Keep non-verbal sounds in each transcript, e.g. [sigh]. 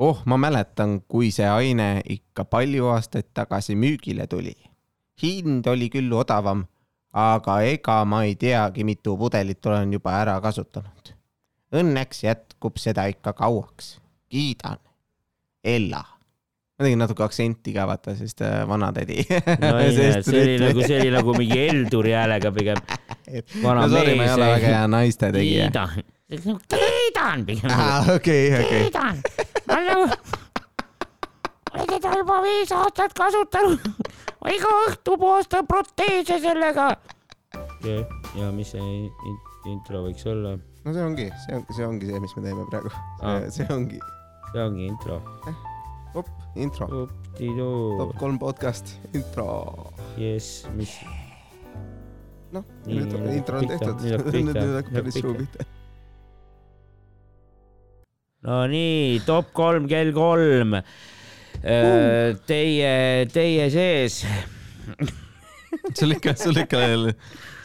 oh, ma mäletan, kui see aine ikka palju aastaid tagasi müügile tuli. hind oli küll odavam, aga ega ma ei teagi, mitu pudelit olen juba ära kasutanud. Õnneks jätkub seda ikka kauaks. kiidan. Ella. ma tegin natuke aktsenti ka vaata, sest äh, vanatädi. [laughs] no see oli nagu, see oli nagu mingi Elduri häälega pigem. [laughs] vana no sorry, ma ei mees ole väga hea naiste tegija. kiidan, kiidan pigem. okei, okei. kiidan. Ma nagu, olen teda juba viis aastat kasutanud. ma iga õhtu puhastan proteese sellega. ja mis see in- intro võiks olla? no see ongi, see ongi, see ongi see, mis me teeme praegu. See ongi, see ongi intro. op, intro. top kolm podcast, intro. jess, mis, noh, nüüd nüüd intro on tehtud. [laughs] nüüd hakkab päris suu pihta. pihta. no nii, top kolm kell kolm. Teie, teie sees. sul ikka, sul ikka,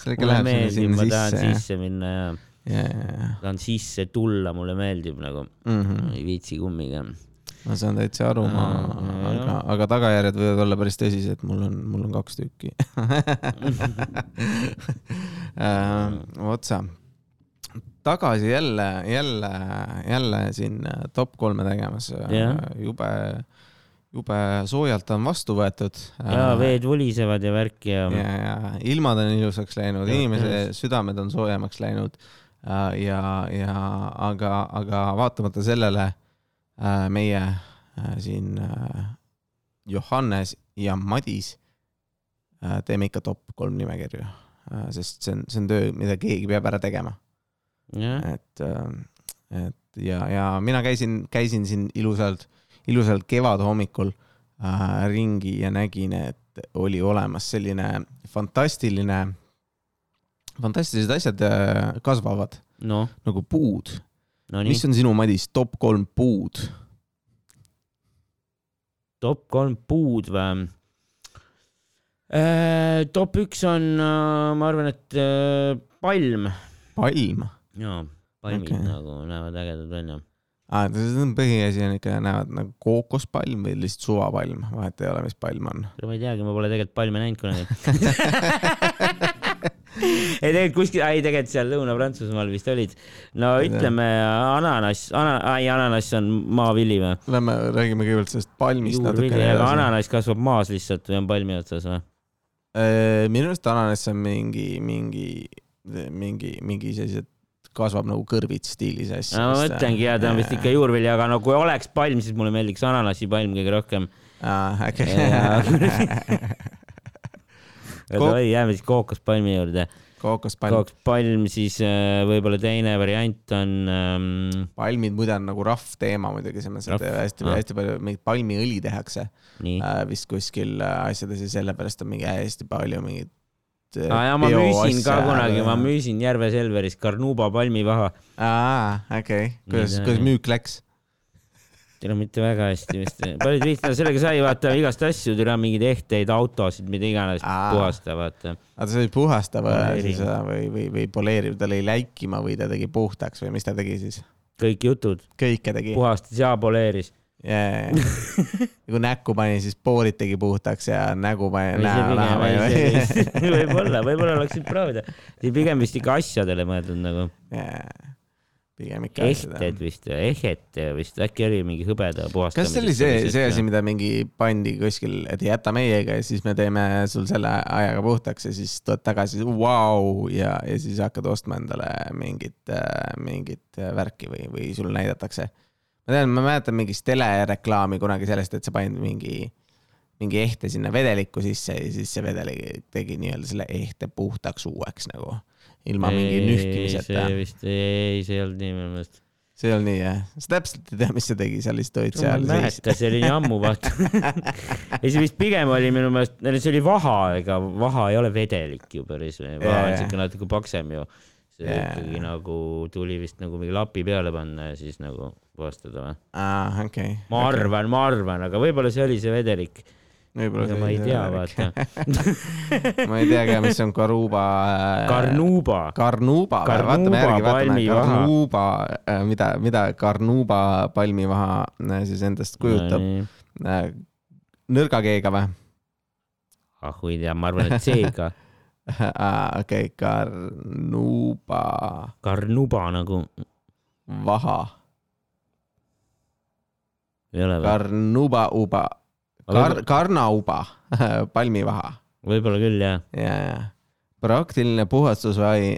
sul ikka läheb sinna meeldib, sinna ma tahan sisse. sisse minna ja ja, ja, ja. tahan sisse tulla, mulle meeldib nagu, Mhm. ei viitsi kummiga. ma saan täitsa aru, ma aga, aga tagajärjed võivad olla päris tõsised, mul on, mul on kaks tükki. [laughs] otsa. Tagasi jälle, jälle, jälle siin top kolme tegemas Jah.. jube, jube soojalt on vastu võetud. ja veed vulisevad ja värki ja, ja, ja ilmad on ilusaks läinud, inimese südamed on soojemaks läinud. ja, ja aga, aga vaatamata sellele äh, meie äh, siin äh, Johannes ja Madis äh, teeme ikka top kolm nimekirju äh,, sest see on, see on töö, mida keegi peab ära tegema, jah, et, et ja, ja mina käisin, käisin siin ilusalt, ilusalt kevadhommikul äh, ringi ja nägin, et oli olemas selline fantastiline, fantastilised asjad äh, kasvavad noh, nagu puud. no mis, on sinu, Madis, top kolm puud? top kolm puud või? top üks on, ma arvan, et äh, palm. palm jaa, palmid okay. nagu näevad ägedad välja. ah,. põhiasi on ikka, näevad nagu kookospalm või lihtsalt suvapalm, vahet ei ole, mis palm on. ma ei teagi, ma pole tegelikult palme näinud kunagi. [laughs] ei tegelikult kuskil, ei tegelikult seal Lõuna-Prantsusmaal vist olid. no ütleme ananass, ana-, ei ananass on maavili või? Lähme räägime kõigepealt sellest palmist natukene aga ananass kasvab maas lihtsalt või on palmi otsas või? minu arust ananass on mingi, mingi, mingi, mingi sellised, kasvab nagu kõrvits stiilis asja. no ma mõtlengi ja ta on vist ikka juurvili, aga no kui oleks palm, siis mulle meeldiks ananassipalm kõige rohkem. aa, äkki. Davai, jääme siis kookospalmi juurde. kookospalm. kookospalm, siis äh, võib-olla teine variant on ähm, palmid muide on nagu rahv teema muidugi, selles mõttes, et hästi hästi palju mingit palmiõli tehakse nii. äh, vist kuskil äh, asjades ja sellepärast on mingi hästi palju mingit. Aa Ah, ja ma müüsin ka kunagi, ma müüsin Järve Selveris Carnuba palmivaha. aa, okei, kuidas, Mida- kuidas müük läks? on mitte väga hästi vist. paljud vihta, sellega sai vaata igast asju, on mingeid ehteid autosid, mida iganes puhasta, vaata. aga see oli puhastav Poleeriv. siis äh, või, või, või poleeriv, ta lõi läikima või ta tegi puhtaks või mis ta tegi siis? kõik jutud, kõike tegi. puhastas ja poleeris. Kui näkku pani, siis poorid tegi puhtaks ja nägu pani näo näha pani. võib-olla, võib-olla oleks võinud proovida. pigem vist ikka asjadele mõeldud nagu. pigem ikka ehted. vist, ehet vist, äkki oli mingi hõbeda puhastamine. kas see oli see, see asi, mida mingi pandi kuskil, et jäta meiega ja siis me teeme sul selle ajaga puhtaks ja siis tuled tagasi, vau, ja, ja siis hakkad ostma endale mingit, mingit värki või, või sul näidatakse. Ma tean, ma mäletan mingist telereklaami kunagi sellest, et sa panid mingi, mingi ehte sinna vedelikku sisse ja siis see vedelik tegi nii-öelda selle ehte puhtaks uueks nagu, ilma mingi nühkimiseta see. vist, ei, see ei olnud nii minu meelest. see ei olnud nii jah? sa täpselt ei tea, mis see tegi, sa lihtsalt olid ma ei seal mäleta, see oli nii ammu vaata. [laughs] ei, see vist pigem oli minu meelest, see oli vaha, ega vaha ei ole vedelik ju päris, vaha on siuke natuke paksem ju. See Jaa. ikkagi nagu tuli vist nagu mingi lapi peale panna ja siis nagu puhastada või? aa, okei. ma arvan, ma arvan, aga võib-olla see oli see vedelik. võib-olla ma ei tea, vaata. [laughs] ma ei tea ka, mis on Karuba. Karnuba, Karnuba, vaatame Karnuba järgi, vaatame palmivaha. Karnuba, mida, mida Karnuba palmivaha äh, siis endast kujutab. nõrga G-ga või? ah ei tea, ma arvan, et [laughs] seega [laughs] okei, Karnuba Karnuba nagu vaha, ei ole või? Karnuba uba, Kar-, Karnauba [laughs] palmivaha võib-olla küll jah. ja, ja praktiline puhastusaine,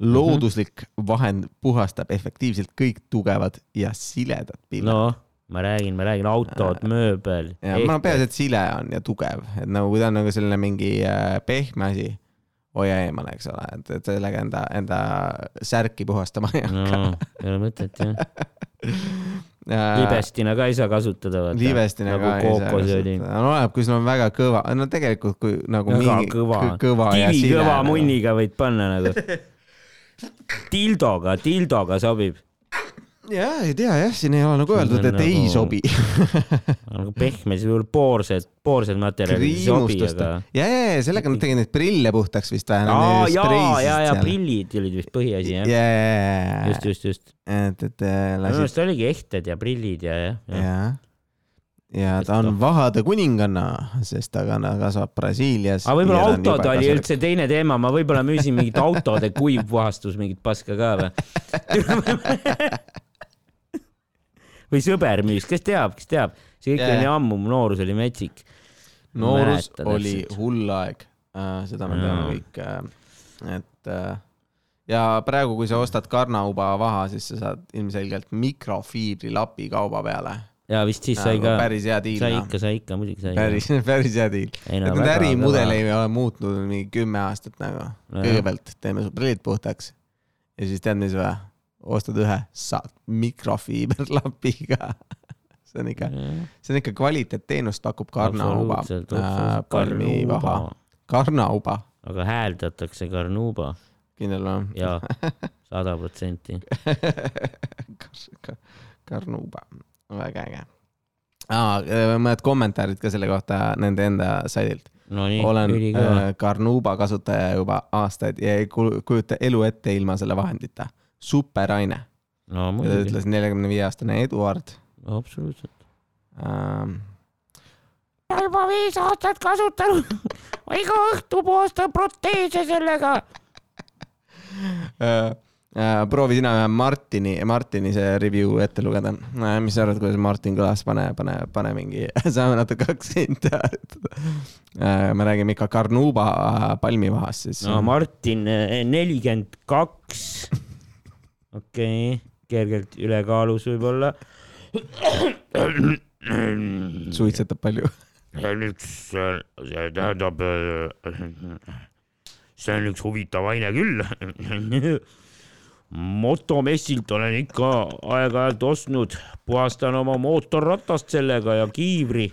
looduslik vahend puhastab efektiivselt kõik tugevad ja siledad pillad no.. Ma räägin, ma räägin autod, mööbel. ja ma pean, et sile on ja tugev, et nagu kui ta on nagu selline mingi äh, pehme asi, hoia eemale, eks ole, et, et sellega enda, enda särki puhastama ei no hakka. ei ole mõtet jah. [laughs] Äh, libestina ka ei saa kasutada vaata. liivestina nagu ka ei saa kasutada, no oleneb, kui sul on väga kõva, no tegelikult kui nagu väga mingi kõva kõ-, kõva ja kivi sile kõva nagu. munniga võid panna nagu. [laughs] Dildoga, dildoga sobib. jah, ei tea jah, siin ei ole nagu öeldud, et ei Nagu- sobi. [laughs] nagu pehme, siis võib-olla poorsed, poorsed materjalid ei sobi, aga. ja, ja, ja sellega nad tegid neid prille puhtaks vist või? aa, ja, ja, ja. prillid olid vist põhiasi jah. jaa, just, just, just. et, et äh, minu lasid arust oligi ehted ja prillid ja, jah, jah. ja, ja ta on vahade kuninganna, sest ta kasvab Brasiilias. aga võib-olla autod oli üldse teine teema, ma võib-olla müüsin mingit autode kuivpuhastus, mingit paska ka või? [laughs] [laughs] või sõber müüs, kes teab, kes teab, see kõik Jaa. oli ammu, mu noorus oli metsik. noorus mäleta oli hull aeg, seda me teame Jaa. kõik, et äh, ja praegu, kui sa ostad karnauba vaha, siis sa saad ilmselgelt mikrofiibrilapi kauba peale. ja vist siis sai ka, päris hea diil sai ikka, sai ikka, muidugi sai. päris, [laughs] päris hea diil. Et no need ärimudel ei ole muutnud mingi kümme aastat nagu. Nojah. kõigepealt teeme su prillid puhtaks ja siis tead, mis või? Ostad ühe, saad mikrofiiberlapiga. [laughs] see on ikka, see on ikka kvaliteetteenust pakub Karnauba äh, palmivaha., Karnauba, aga hääldatakse Karnuba kindel või? ja sada protsenti. Karnuba, väga äge. mõned kommentaarid ka selle kohta nende enda saidilt. Nonii, olen ülikõva äh, Carnuba kasutaja juba aastaid ja ei ku- kujuta elu ette ilma selle vahendita. superaine, no muidugi, ütles neljakümne viie aastane Eduard absoluutselt. ähm,. juba viis aastat kasutanud, [laughs] iga õhtu puhastan proteese sellega. Äh, äh, proovi sina Martini, Martini see review ette lugeda äh,. mis sa arvad, kuidas Martin kõlas, pane, pane, pane mingi, [laughs] saame natuke aktsenti hääletada äh,. me räägime ikka Carnuba äh, palmivahast siis. no Martin nelikümmend kaks, okei okay., kergelt ülekaalus võib-olla. suitsetab palju. see on üks, see tähendab, see on üks huvitav aine küll. motomessilt olen ikka aeg-ajalt ostnud, puhastan oma mootorratast sellega ja kiivri,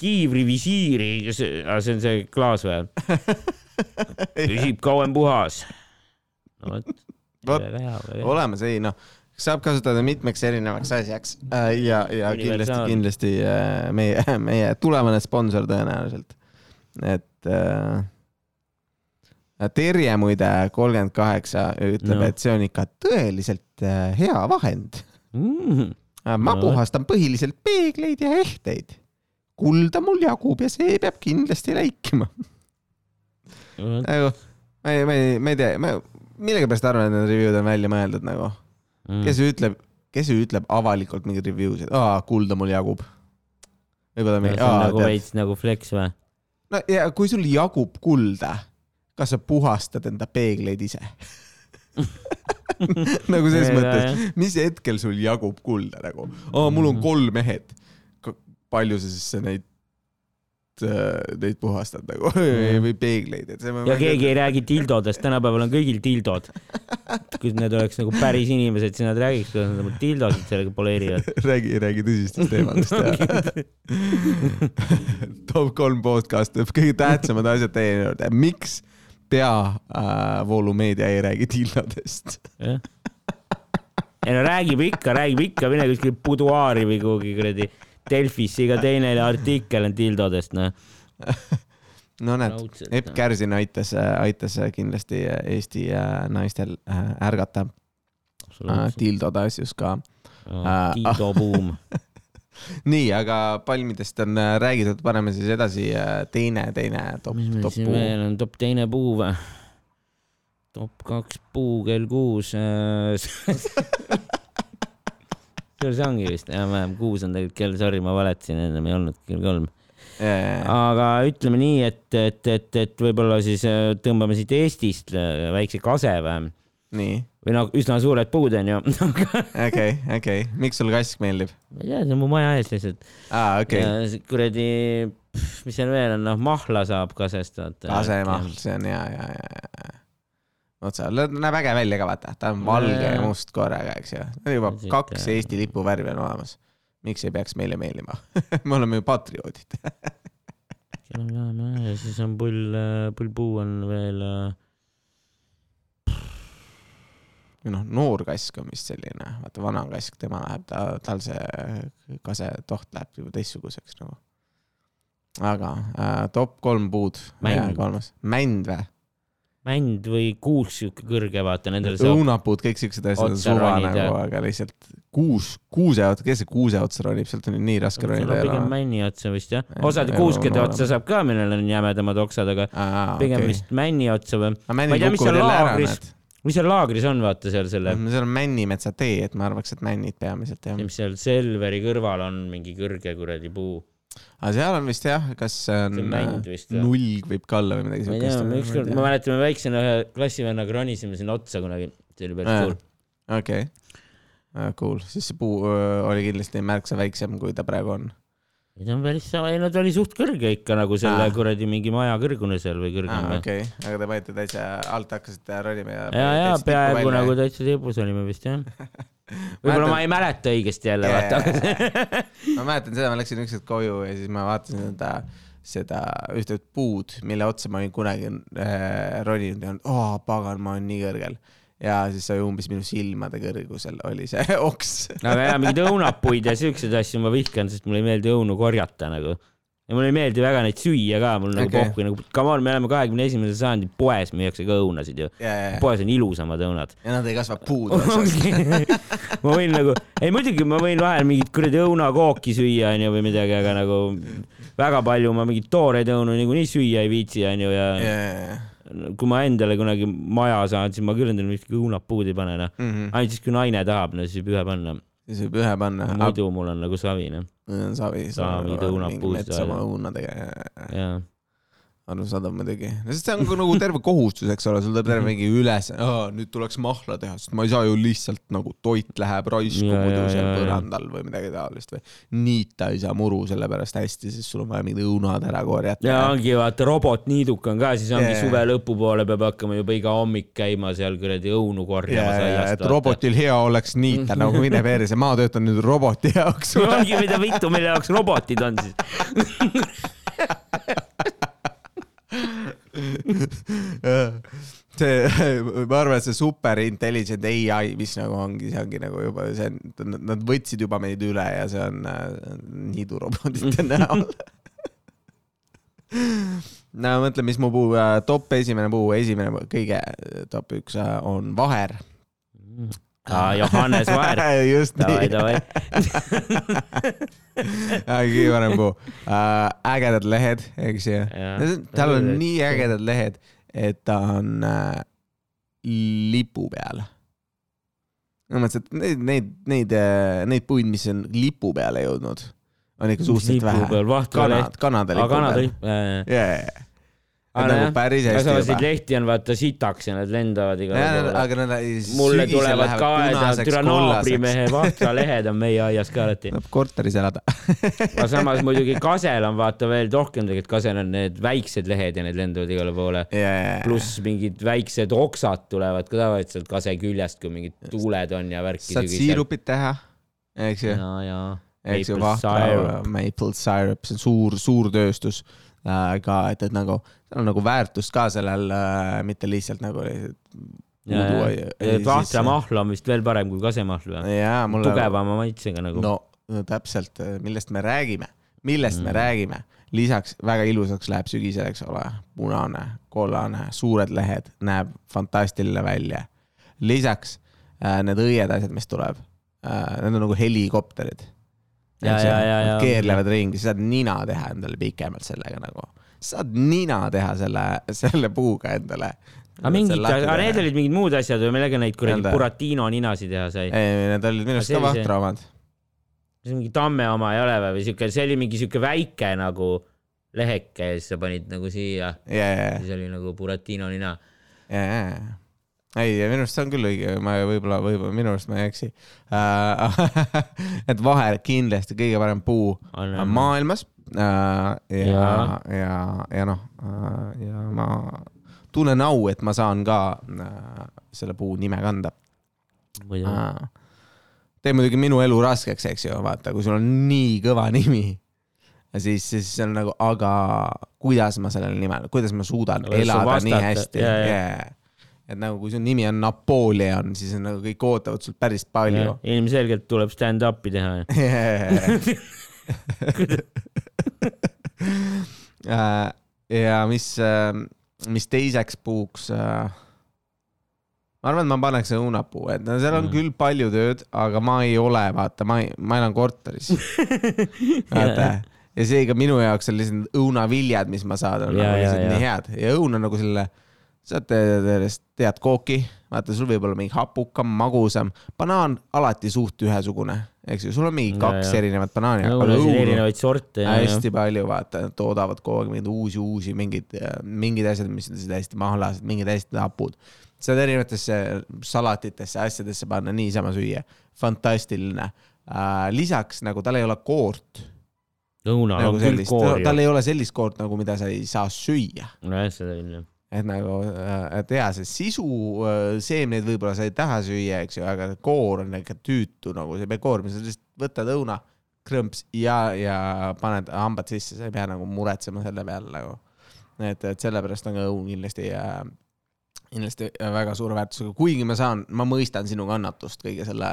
kiivrivisiiri, see see on see klaas või? [laughs] püsib kauem puhas. no vot, Olemas, ei noh, saab kasutada mitmeks erinevaks asjaks äh, ja, ja kindlasti, kindlasti äh, meie, [laughs] meie tulevane sponsor tõenäoliselt. et äh, Terje muide kolmkümmend kaheksa ütleb No. et see on ikka tõeliselt äh, hea vahend. Mm. ma No. puhastan põhiliselt peegleid ja ehteid. kulda mul jagub ja see peab kindlasti läikima. nagu ma ei, ma ei, ma ei tea, ma millegipärast arvan, et need review'd on välja mõeldud nagu kes ütleb, kes ütleb avalikult mingeid review sid, aa, kulda mul jagub. võib-olla mingi, aa, nagu veits nagu flex või? no ja kui sul jagub kulda, kas sa puhastad enda peegleid ise? [laughs] nagu selles mõttes mis hetkel sul jagub kulda nagu, aa, mul on kolm mehed. palju sa siis neid, neid puhastad nagu [laughs] või peegleid, et see. ja keegi ei räägi dildodest, tänapäeval on kõigil dildod. kui need oleks nagu päris inimesed, siis nad räägiks, kuidas nad oma dildosid sellega poleerivad. [laughs] räägi, räägi tõsistest teemadest [laughs] top kolm podcast, kõige tähtsamad asjad teie juurde, miks peavoolumeedia ei räägi tildodest? ei no räägib ikka, räägib ikka, mine kuskile buduaari või kuhugi kuradi Delfis iga teine artikkel on dildodest, noh. no näed, Epp jah. Kärsin aitas, aitas kindlasti Eesti äh, naistel äh, ärgata äh, dildode asjus ka. dildo [laughs] buum. nii, aga palmidest on räägitud, paneme siis edasi teine, teine top, meil top puu. veel on, top teine puu või? top kaks puu kell kuus. [laughs] see ongi vist, enam-vähem kuus on tegelikult kell, sorry, ma valetasin, ennem ei olnud kell kolm. aga ütleme nii, et, et, et, et võib-olla siis äh, tõmbame siit Eestist äh, väikse kase või, nii, või no üsna suured puud onju. [laughs] okei, okei, miks sulle kask meeldib? ma ei tea, see on mu maja ees lihtsalt. aa, okei, ja kuradi, mis seal veel on, noh mahla saab kasest vaata. kasemahl, see on hea, hea, hea, hea. otse, näeb äge välja ka vaata, ta on valge ja Jaa. must korraga, eks ju. juba Sihuke- kaks Eesti lipu värvi on olemas. miks ei peaks meile meeldima? [laughs] me oleme ju patrioodid. [laughs] ja siis on pull, pullpuu on veel äh, noh, noor kask on vist selline, vaata vana kask, tema läheb, ta, tal see kasetoht läheb juba teistsuguseks nagu. aga äh, top kolm puud. Mänd või? Mänd või kuusk siuke kõrge, vaata nendel õunapuud, kõik siuksed asjad on otsa suva ronida. nagu, aga lihtsalt kuus, kuuse, kes see kuuse otsa ronib, sealt on ju nii raske ronida pigem männi otsa vist jah, ja kuuskede otsa saab ka, millel on jämedamad oksad, aga pigem okay. vist männi otsa või. ma ei tea, mis seal laagris- mis seal laagris on, vaata seal selle, seal on männimetsa tee, et ma arvaks, et männid peamiselt jah. mis seal Selveri kõrval on mingi kõrge kuradi puu. Aga seal on vist jah, kas see on jah. nulg võib ka olla või midagi ma ei tea, siukest. ükskord, ma mäletan, me väiksena ühe klassivennaga ronisime sinna otsa kunagi, see oli päris Aa. suur. okei, cool, siis see puu oli kindlasti märksa väiksem, kui ta praegu on. ei ta on päris sama, ei no ta oli suht kõrge ikka nagu selle Aa. kuradi mingi maja kõrgune seal või kõrgem või. okei, aga te panite täitsa alt hakkasite ronima ja. ja, ja peaaegu nagu täitsa tibus olime vist jah. [laughs] [laughs] võib-olla ma ei mäleta õigesti jälle Jaa, vaata. [laughs] ma mäletan seda, ma läksin ükskord koju ja siis ma vaatasin seda, seda ühte puud, mille otsa ma olin kunagi äh, roninud ja olnud, aa pagan, ma olen nii kõrgel. ja siis oli umbes minu silmade kõrgusel oli see [laughs] oks. aga ja mingeid õunapuid ja siukseid asju ma vihkan, sest mulle ei meeldi õunu korjata nagu. Ja mulle ei meeldi väga neid süüa ka, mul nagu okay. pohhu nagu, come on, me oleme kahekümne esimesel sajandil, poes müüakse ka õunasid ju. ja, ja, poes on ilusamad õunad. ja nad ei kasva [laughs] otsas. ma võin nagu, ei muidugi ma võin vahel mingit kuradi õunakooki süüa onju või midagi, aga nagu väga palju ma mingeid tooreid õunu niikuinii süüa ei viitsi onju ja ja, kui ma endale kunagi maja saan, siis ma küll endale mingit õunapuud ei pane noh. ainult siis, kui naine tahab, no siis võib ühe panna. siis võib ühe panna. muidu mul on nagu savi noh, savi, Savi, õunapuust metsama välja. õunadega ja, ja, ja jaa. Arusaadav muidugi, sest see on nagu terve kohustus, eks ole, sul tuleb terve mingi üles, nüüd tuleks mahla teha, sest ma ei saa ju lihtsalt nagu toit läheb raisku Ja, muidu ja, seal ja, ja. põrandal või midagi taolist või niita ei saa muru sellepärast hästi, siis sul on vaja mingid õunad ära korjata. ja ongi vaata robotniiduk on ka, siis ongi jaa. suve lõpupoole peab hakkama juba iga hommik käima seal kuradi õunu ja, korjamas ja, aiast. et robotil hea oleks niita nagu mine perse, ma töötan nüüd roboti jaoks. ongi, mida vittu, mille jaoks robotid on siis. [laughs] [laughs] see, [laughs] ma arvan, et see super intelligent ai, mis nagu ongi, see ongi nagu juba see, nad võtsid juba meid üle ja see on äh, niidurobotite [laughs] näol. no mõtle, mis mu puu, top esimene puu, esimene kõige top üks äh, on vaher. Johannes Vaher. [laughs] just nii, [laughs] kõige parem puu. ägedad lehed, eks ju. Tal on nii ägedad lehed, et ta on äh, lipu peal. no mõtlesin, et neid, neid, neid, neid puid, mis on lipu peale jõudnud, on ikka suhteliselt vähe. peal, Vahtra kanad leht., Kanada lipu Kanada peal. lipp, jaa, jajah, Aga nagu päris hästi juba neid. lehti on vaata sitaks ja nad lendavad igale poole. aga nad mulle tulevad ka, et türa naabrimehe Vahtra lehed on meie aias ka alati. tuleb korteris elada. [laughs] aga samas muidugi kasel on vaata veel rohkem tegelikult, kasel on need väiksed lehed ja need lendavad igale poole. pluss mingid väiksed oksad tulevad ka tavaliselt kase küljest, kui mingid tuuled on ja värki. saad siirupit teha, eks ju. ja, ja. eks ju, Maple Vahtra maple syrup, see on suur, suur tööstus ka, et, et nagu, seal on nagu väärtust ka sellel äh,, mitte lihtsalt nagu lihtsalt puudu- Vahtra mahl on vist veel parem kui kasemahl või? jaa, mulle. tugevama maitsega nagu. no täpselt, millest me räägime, millest mm. me räägime. lisaks väga ilusaks läheb sügisel, eks ole, punane, kollane, suured lehed, näeb fantastiline välja. lisaks äh, need õied asjad, mis tuleb äh,, need on nagu helikopterid. Keerlevad ringi, sa saad nina teha endale pikemalt sellega nagu. Saad nina teha selle, selle puuga endale. Aga mingid, aga need olid mingid muud asjad või millega neid kuradi Buratino ninasid teha sai? ei, need olid minu arust ka Vahtra omad. see mingi Tamme oma ei ole või, või siuke, see oli mingi siuke väike nagu leheke ja siis sa panid nagu siia. Yeah.. siis oli nagu Buratino nina. Yeah.. Ei, minu arust see on küll õige, ma võib-olla, võib-olla minu arust ma ei eksi. Uh,. [laughs] et Vaher kindlasti kõige parem puu on, on maailmas. Uh, ja, ja, ja, ja noh uh, ja ma tunnen au, et ma saan ka äh, selle puu nime kanda. teeb muidugi minu elu raskeks, eks ju, vaata, kui sul on nii kõva nimi, siis, siis see on nagu, aga kuidas ma sellele nimele, kuidas ma suudan no, elada nii hästi? Yeah,. Et nagu, kui su nimi on Napoleon, siis on nagu kõik ootavad sult päris palju. Ilmselgelt tuleb stand-up'i teha yeah. [laughs] ja mis äh, mis teiseks puuks äh, ma arvan, et ma paneks õunapuu, et no seal on mm. küll palju tööd, aga ma ei ole, vaata, ma ei, ma elan korteris. [laughs] Vaata ja seega minu jaoks on lihtsalt õunaviljad, mis ma saan, on ja, nagu lihtsalt ja, nii head. Ja õun on nagu selle, sa tead, tead kooki, vaata, sul võib olla mingi hapukam, magusam, banaan alati suht ühesugune eks ju, sul on mingi kaks ja, erinevat banaani. erinevaid sorte. hästi ja. palju, vaata, nad toodavad kogu aeg mingeid uusi, uusi mingeid, mingid asjad, mis on täiesti mahlased, mingid hästi hapud. saad erinevatesse salatitesse, asjadesse panna, niisama süüa. fantastiline äh,. lisaks nagu tal ei ole koort. õuna nagu on küll koor. tal ei ole sellist koort nagu, mida sa ei saa süüa. nojah, seda küll jah et nagu, äh, et jaa, see sisu, äh, seemneid võib-olla sa ei taha süüa, eks ju, aga koor on ikka tüütu nagu see koor, mis sa lihtsalt võtad õuna, krõmps ja, ja paned hambad sisse, sa ei pea nagu muretsema selle peale nagu. et, et sellepärast on ka õun kindlasti äh,, kindlasti väga suure väärtusega, kuigi ma saan, ma mõistan sinu kannatust kõige selle,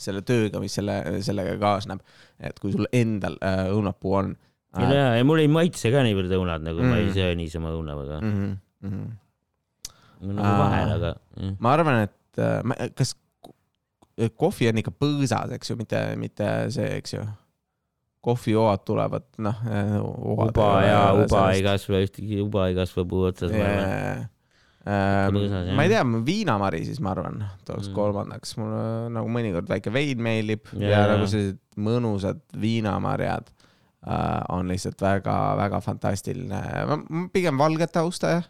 selle tööga, mis selle, sellega kaasneb. et kui sul endal äh, õunapuu on äh,. ja, ja mul ei maitse ka niivõrd õunad, nagu mm. ma ei mm. söö niisama õuna väga mm. -hmm mm. -hmm. nagu vahel, aga. ma arvan, et äh, kas kohvi on ikka põõsas, eks ju, mitte, mitte see, eks ju. kohvijooad tulevad, noh. Äh, uba ja uba ei kasva, ühtegi uba ei kasva puu otsas yeah.. Ähm, põõsas, ma ei tea, viinamari siis ma arvan, tooks mm. kolmandaks, mulle nagu mõnikord väike vein meeldib yeah. ja nagu sellised mõnusad viinamarjad äh, on lihtsalt väga-väga fantastiline. ma pigem valgete austaja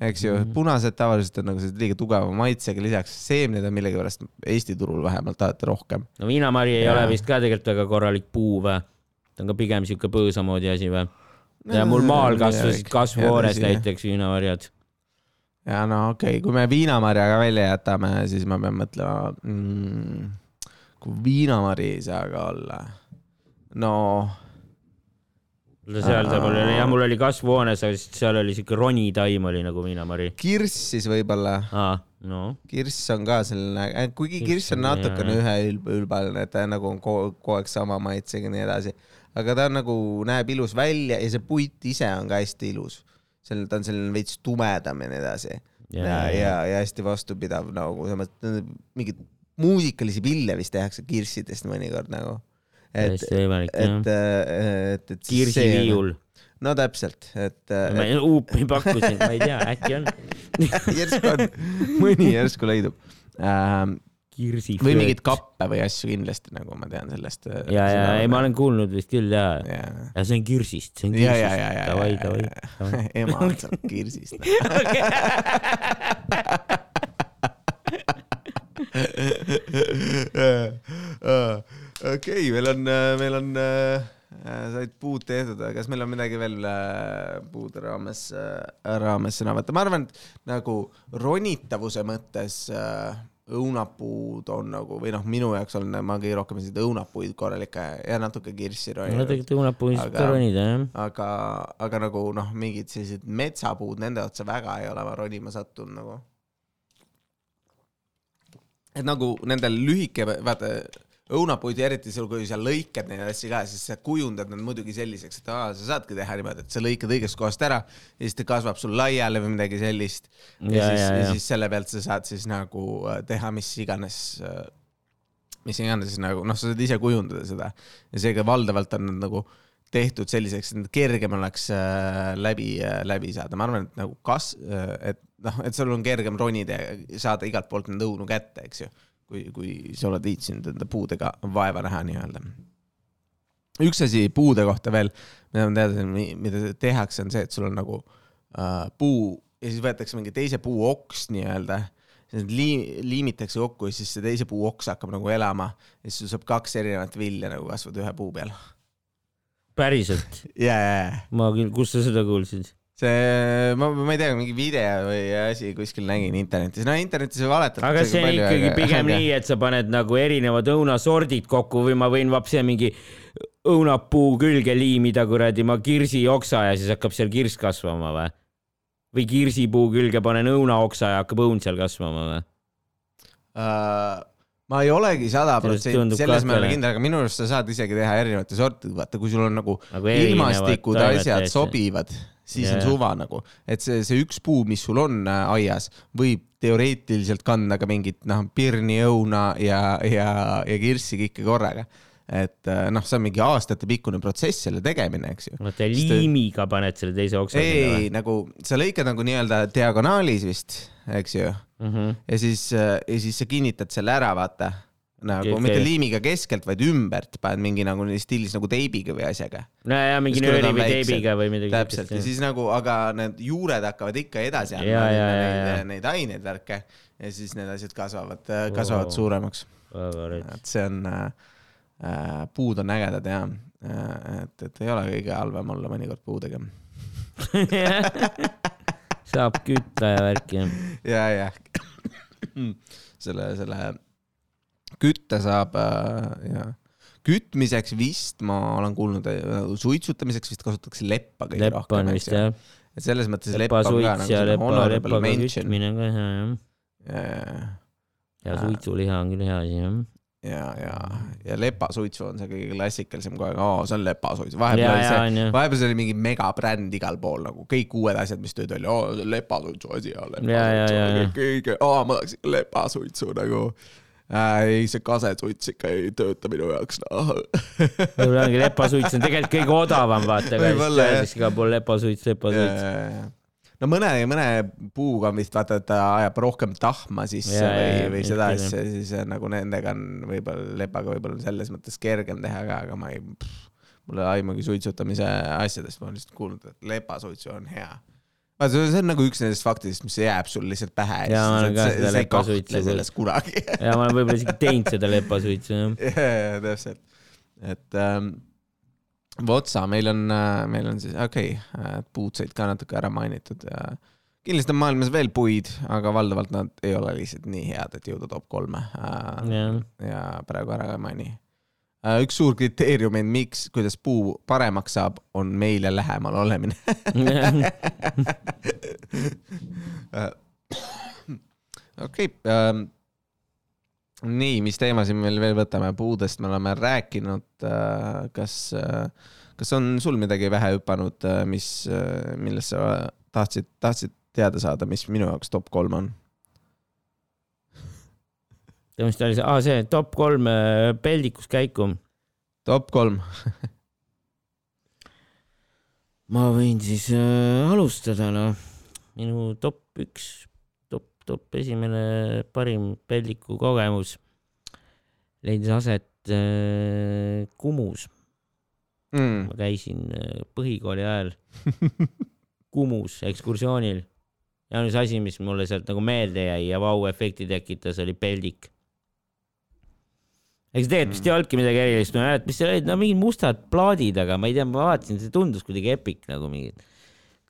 eks ju mm, -hmm. punased tavaliselt on nagu sellised liiga tugeva maitsega, lisaks seemned on millegipärast Eesti turul vähemalt alati rohkem. no viinamari ei ja. ole vist ka tegelikult väga korralik puu või? ta on ka pigem siuke põõsa moodi asi või? ja mul maal kasvasid kasvuhoones näiteks viinamarjad. ja no okei okay., kui me viinamarja ka välja jätame, siis ma pean mõtlema mm,, kui viinamari ei saa ka olla, no seal mul oli, jah, mul oli kasvuhoones, aga seal oli siuke ronitaim oli nagu viinamari. kirss siis võib-olla. aa, no. kirss on ka selline, äh, kuigi kirss, kirss on natukene üheülbaline, et ta nagu on kogu aeg sama maitsega ja nii edasi. aga ta nagu, näeb ilus välja ja see puit ise on ka hästi ilus. seal, ta on selline veits tumedam ja nii edasi. ja, ja, ja, ja hästi vastupidav nagu, selles mõttes, mingeid muusikalisi pille vist tehakse kirssidest mõnikord nagu täiesti võimalik jah. et, et, et. kirsiviiul. no täpselt, et. ma huupi pakkusin, ma ei tea, äkki on [laughs] järsku on, mõni järsku leidub ähm, kirsiflööt. või mingeid kappe või asju kindlasti, nagu ma tean sellest. Äh, ja, ja ei, ma olen kuulnud vist küll ja, ja., ja see on kirsist, see on kirsist. davai, davai. [laughs] ema saab kirsist [laughs] okei okay,, meil on, meil on äh, said puud tehtud, aga kas meil on midagi veel äh, puude raames äh,, raames sõna võtta, ma arvan, et nagu ronitavuse mõttes äh, õunapuud on nagu või noh, minu jaoks on, ma kõige rohkem selliseid õunapuid korralikke ja natuke kirssi roninud. no tegelikult õunapuid saab ka ronida jah. aga, aga nagu noh, mingid sellised metsapuud, nende otsa väga ei ole ma ronima sattunud nagu. et nagu nendel lühike, vaata õunapuid ja eriti sul, kui sa lõikad neid asju ka, siis sa kujundad nad muidugi selliseks, et aa, sa saadki teha niimoodi, et sa lõikad õigest kohast ära ja siis ta kasvab sul laiali või midagi sellist. ja, siis, ja, ja siis selle pealt sa saad siis nagu äh, teha mis iganes, äh, mis iganes nagu noh, sa saad ise kujundada seda. Ja seega valdavalt on nad nagu tehtud selliseks, et kergem oleks äh, läbi, läbi saada, ma arvan, et nagu kas-, et noh, et sul on kergem ronida ja saada igalt poolt neid õunu kätte, eks ju kui, kui sa oled viitsinud enda puudega vaeva näha nii-öelda. üks asi puude kohta veel, mida ma teadsin, mida tehakse, on see, et sul on nagu äh, puu ja siis võetakse mingi teise puu oks nii-öelda liim, liimitakse kokku ja siis see teise puu oks hakkab nagu elama ja siis sul saab kaks erinevat vilja nagu kasvada ühe puu peal. päriselt [laughs] yeah.? ma küll, kus sa seda kuulsid? See, ma, ma ei tea, mingi video või asi kuskil nägin internetis, no internetis valetatakse. aga see on ikkagi aga... pigem nii, et sa paned nagu erinevad õunasordid kokku või ma võin vapsi mingi õunapuu külge liimida kuradi ma kirsioksa ja siis hakkab seal kirss kasvama või? või kirsipuu külge panen õunaoksa ja hakkab õun seal kasvama või uh...? ma ei olegi sada protsenti, selles ma ei ole kindel, aga minu arust sa saad isegi teha erinevate sortide, vaata, kui sul on nagu, nagu ilmastikud, asjad sobivad siis yeah. on suva nagu, et see, see üks puu, mis sul on äh, aias, võib teoreetiliselt kanda ka mingit noh, pirni, õuna ja, ja, ja kirssi kõike korraga et äh, noh, see on mingi aastatepikkune protsess selle tegemine, eks ju. oota, liimiga paned selle teise oksa ei, nagu sa lõikad nagu nii-öelda diagonaalis vist, eks ju mm. -hmm. ja siis, äh, ja siis sa kinnitad selle ära, vaata nagu okay, mitte liimiga keskelt, vaid ümbert paned mingi nagu stiilis nagu teibiga või asjaga. no ja mingi nööri või teibiga või midagi. täpselt ja siis nagu, aga need juured hakkavad ikka edasi andma neid, neid aineid, värke ja siis need asjad kasvavad, kasvavad oh. suuremaks. et see on äh, äh,, puud on ägedad ja äh,, et, et ei ole kõige halvem olla mõnikord puudega [laughs] saab kütta ja värki. [laughs] ja, ja [clears throat] selle, selle kütte saab äh, ja kütmiseks vist ma olen kuulnud, äh, suitsutamiseks vist kasutatakse leppa kõige leppa rohkem. leppa on vist jah. et selles mõttes lepa on ka nagu lepa, lepaga kütmine on ka hea jah. ja, ja, ja suitsuliha on küll hea asi jah. Ja, ja, ja lepasuitsu on see kõige klassikalisem kogu aeg, aa, see on lepasuitsu, vahepeal oli see, vahepeal see oli mingi megabränd igal pool nagu kõik uued asjad, mis tulid välja, aa, see on lepasuitsu asi, aa, lepasuitsu, kõige, aa, ma tahaks lepasuitsu nagu. Ei, see kasesuits ikka ei tööta minu jaoks, noh. võib-olla ongi lepasuits on tegelikult kõige odavam, vaata, siis igal pool lepasuits, lepasuits no mõne, mõne puuga on vist vaata, et ta ajab rohkem tahma sisse ja, või, või seda asja, siis nagu nendega on võib-olla lepaga võib-olla selles mõttes kergem teha ka, aga ma ei, mul ei ole aimugi suitsutamise asjadest, ma olen lihtsalt kuulnud, et lepasuitsu on hea vaata, see on nagu üks nendest faktidest, mis jääb sul lihtsalt pähe. ja ma olen ka seda lepasuitsu. selles kunagi [laughs] ja ma olen võib-olla isegi teinud seda lepasuitsu, jah. ja, ja täpselt, et ähm, Votsa, meil on, äh, meil on siis, okei okay,, äh, puud said ka natuke ära mainitud ja kindlasti on maailmas veel puid, aga valdavalt nad ei ole lihtsalt nii head, et jõuda top kolme yeah.. ja praegu ära ka ei maini Äh, üks suur kriteerium, et miks, kuidas puu paremaks saab, on meile lähemal olemine. [laughs] Äh, okei okay, ähm,, nii, mis teemasid me veel võtame, puudest me oleme rääkinud. Äh,, kas äh,, kas on sul midagi pähe hüpanud, äh, mis äh,, millest sa tahtsid, tahtsid teada saada, mis minu jaoks top kolm on? Mis ta oli see see top kolm äh, peldikus käiku. top kolm. [laughs] Ma võin siis äh, alustada, noh. minu top üks, top, top esimene parim peldiku kogemus leidis aset äh, Kumus. Mm.. ma käisin äh, põhikooli ajal [laughs] Kumus ekskursioonil. Ja ainus asi, mis mulle sealt nagu meelde jäi ja vau-efekti tekitas, oli peldik eks tegelikult vist ei olnudki midagi erilist, ma ei mäleta, mis seal olid, no mingid mustad plaadid, aga ma ei tea, ma vaatasin, see tundus kuidagi epic nagu mingid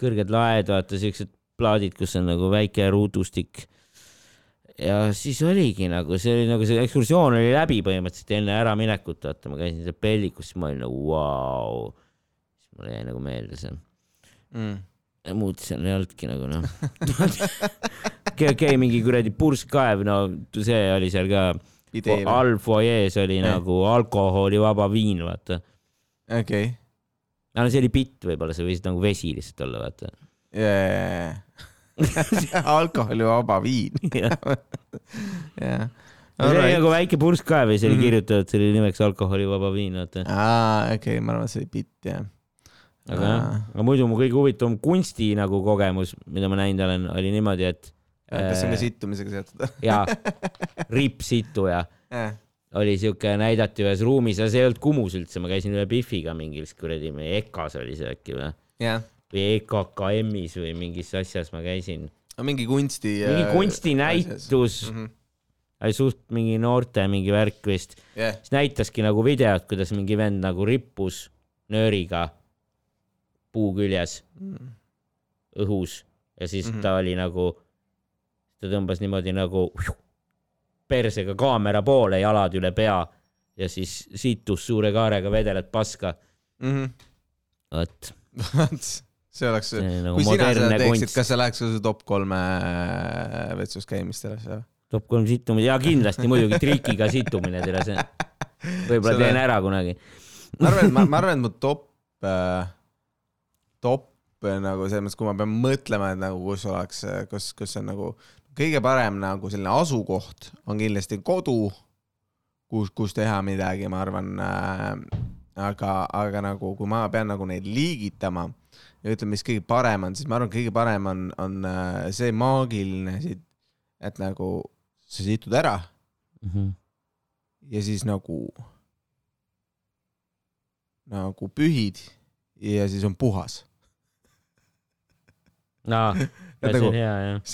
kõrged laed, vaata siuksed plaadid, kus on nagu väike ruudustik. ja siis oligi nagu, see oli nagu see ekskursioon oli läbi põhimõtteliselt enne äraminekut, vaata, ma käisin seal peldikus, siis ma olin nagu vau. siis mulle jäi nagu meelde see. Mm. Ja muud seal ei olnudki nagu noh. [laughs] Okei okay,, mingi kuradi purskkaev, no see oli seal ka all fuajees oli yeah. nagu alkoholivaba viin, vaata. okei okay.. no see oli bitt, võib-olla see võis nagu vesi lihtsalt olla, vaata yeah. [laughs] alkoholivaba viin. [laughs] jah [laughs] see oli nagu väike purskkaev ja siis oli mm. kirjutatud, see oli nimeks alkoholivaba viin, vaata. aa, okei okay,, ma arvan, et see oli bitt, jah. aga jah, aga muidu mu kõige huvitavam kunsti nagu kogemus, mida ma näinud olen, oli niimoodi, et. Kas see on ka äh, sittumisega seotud? [laughs] jaa, rippsittuja äh. oli siuke, näidati ühes ruumis ja see ei olnud Kumus üldse, ma käisin ühe Biffiga mingis kuradi, EKA-s oli see äkki või? või EKKM-is või mingis asjas ma käisin. mingi kunsti. mingi äh, kunstinäitus mm. -hmm suht mingi noorte mingi värk vist yeah.. siis näitaski nagu videot, kuidas mingi vend nagu rippus nööriga puu küljes mm. õhus ja siis mm -hmm. ta oli nagu, ta tõmbas niimoodi nagu persega kaamera poole, jalad üle pea ja siis situs suure kaarega vedeled paska mm. -hmm. vot see oleks, nagu kui sina seda teeksid, kas sa läheks ka top kolme vetsus käimistele või? top kolm sittumine ja kindlasti muidugi trikiga sittumine, tere see. võib-olla teen ära kunagi. ma arvan, et ma, ma arvan, et mu top äh,, top äh, nagu selles mõttes, kui ma pean mõtlema, et nagu kus oleks, äh, kus, kus on nagu kõige parem nagu selline asukoht on kindlasti kodu, kus, kus teha midagi, ma arvan äh,. aga, aga nagu, kui ma pean nagu neid liigitama ja ütleme, mis kõige parem on, siis ma arvan, kõige parem on, on äh, see maagiline siit, et nagu sa situd ära mm. -hmm. ja siis nagu, nagu pühid ja siis on puhas. aa, see nagu,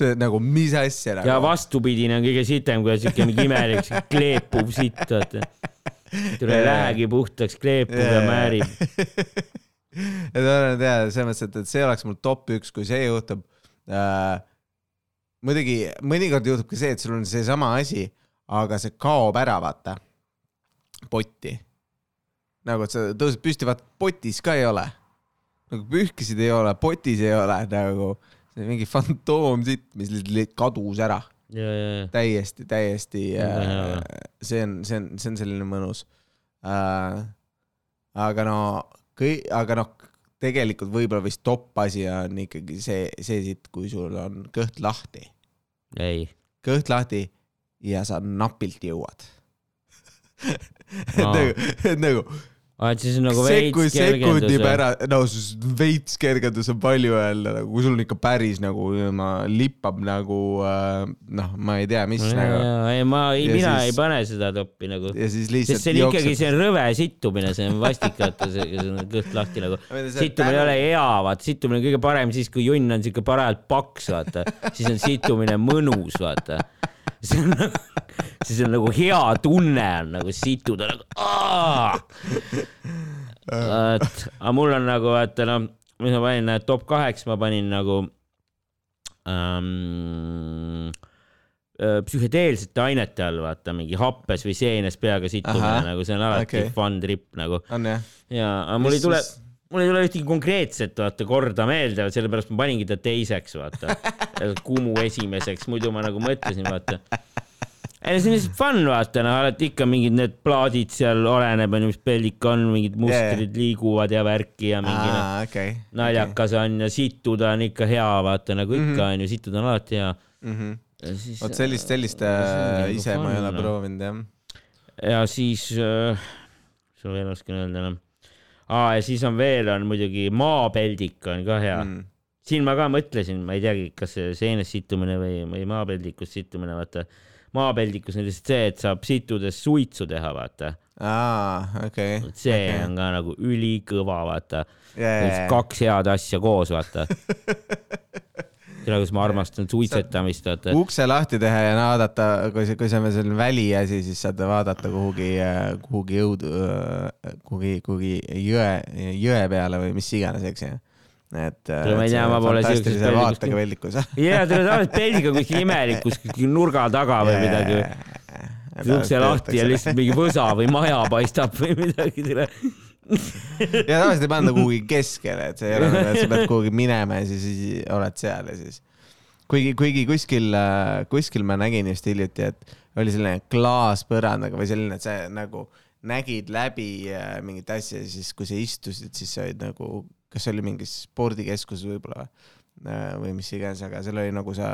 see nagu, mis asja nagu. ja vastupidine on kõige sitem, kui on siuke mingi imelik kleepuv sitt, vaata. tule lähegi puhtaks, kleepub ja määrib et et jaa, selles mõttes, et, et see oleks mul top üks, kui see juhtub äh, muidugi mõnikord juhtub ka see, et sul on seesama asi, aga see kaob ära, vaata, potti. nagu, et sa tõused püsti, vaata, potis ka ei ole. nagu pühkisid ei ole, potis ei ole, nagu mingi fantoomsitt, mis lihtsalt kadus ära. täiesti, täiesti, äh, see on, see on, see on selline mõnus äh,. aga no, aga noh, tegelikult võib-olla vist top asi on ikkagi see, see siit, kui sul on kõht lahti. ei. kõht lahti ja sa napilt jõuad [laughs] et nagu, et nagu et siis nagu veits kergendus. sekundi pärast, no veits kergendus on palju öelda, nagu kui sul on ikka päris nagu ma lippab nagu äh, noh, ma ei tea, mis ja, nagu. ei, ma, mina siis, ei pane seda toppi nagu. ja siis lihtsalt. sest see on jookseb... ikkagi, see on rõve sittumine, see on vastik, vaata, see on kõht lahti nagu. sittumine ei ole hea, vaata, sittumine on kõige parem siis, kui junn on siuke parajalt paks, vaata, siis on sittumine mõnus, vaata see on nagu, siis on nagu hea tunne on nagu situda nagu. et, aga mul on nagu, et noh, mis ma panin, top kaheks ma panin nagu ähm, äh, psühhedeelsete ainete all, vaata mingi happes või seenes peaga situmine, nagu see on alati okay. fun trip nagu. ja, aga mul ei tule mul ei tule ühtegi konkreetset, vaata, korda meelde, sellepärast ma paningi ta teiseks, vaata. [laughs] Kumu esimeseks, muidu ma nagu mõtlesin, vaata. Ei, see on lihtsalt fun, vaata, noh, alati ikka mingid need plaadid seal oleneb, onju, mis peldik on, mingid mustrid yeah. liiguvad ja värki ja mingi ah, noh okay, naljakas okay. on ja situda on ikka hea, vaata, nagu ikka onju mm -hmm., situda on alati hea mm. -hmm. vot sellist, sellist äh, nagu ise fun, ma ei ole no. proovinud, jah. ja siis äh,, mis ma veel oskan öelda, noh aa, ja siis on veel, on muidugi maapeldik on ka hea mm. siin ma ka mõtlesin, ma ei teagi, kas see seenest sittumine või, või maapeldikus sittumine, vaata. Maapeldikus on lihtsalt see, et saab situdes suitsu teha, vaata. aa, okei okay.. see okay. on ka nagu ülikõva, vaata yeah.. kaks head asja koos, vaata [laughs] kus ma armastan suitsetamist, vaata. ukse lahti teha ja vaadata, kui see, kui see on selline väliasi, siis saad vaadata kuhugi, kuhugi jõudu, kuhugi, kuhugi jõe, jõe peale või mis iganes, eks ju et. ma ei tea, ma pole siukses vaatega peldikus. jaa, tere, tavaliselt peldiga kuskil imelikus, kuskil nurga taga või midagi. ukse lahti ja lihtsalt mingi võsa või maja paistab või midagi, tere ja tavaliselt ei panda kuhugi keskele, et see ei ole nagu, et sa pead [laughs] kuhugi minema ja siis oled seal ja siis. kuigi, kuigi kuskil, kuskil ma nägin just hiljuti, et oli selline klaaspõrandaga või selline, et sa nagu nägid läbi äh, mingit asja ja siis, kui sa istusid, siis sa olid nagu, kas see oli mingis spordikeskuses võib-olla äh, või mis iganes, aga seal oli nagu sa,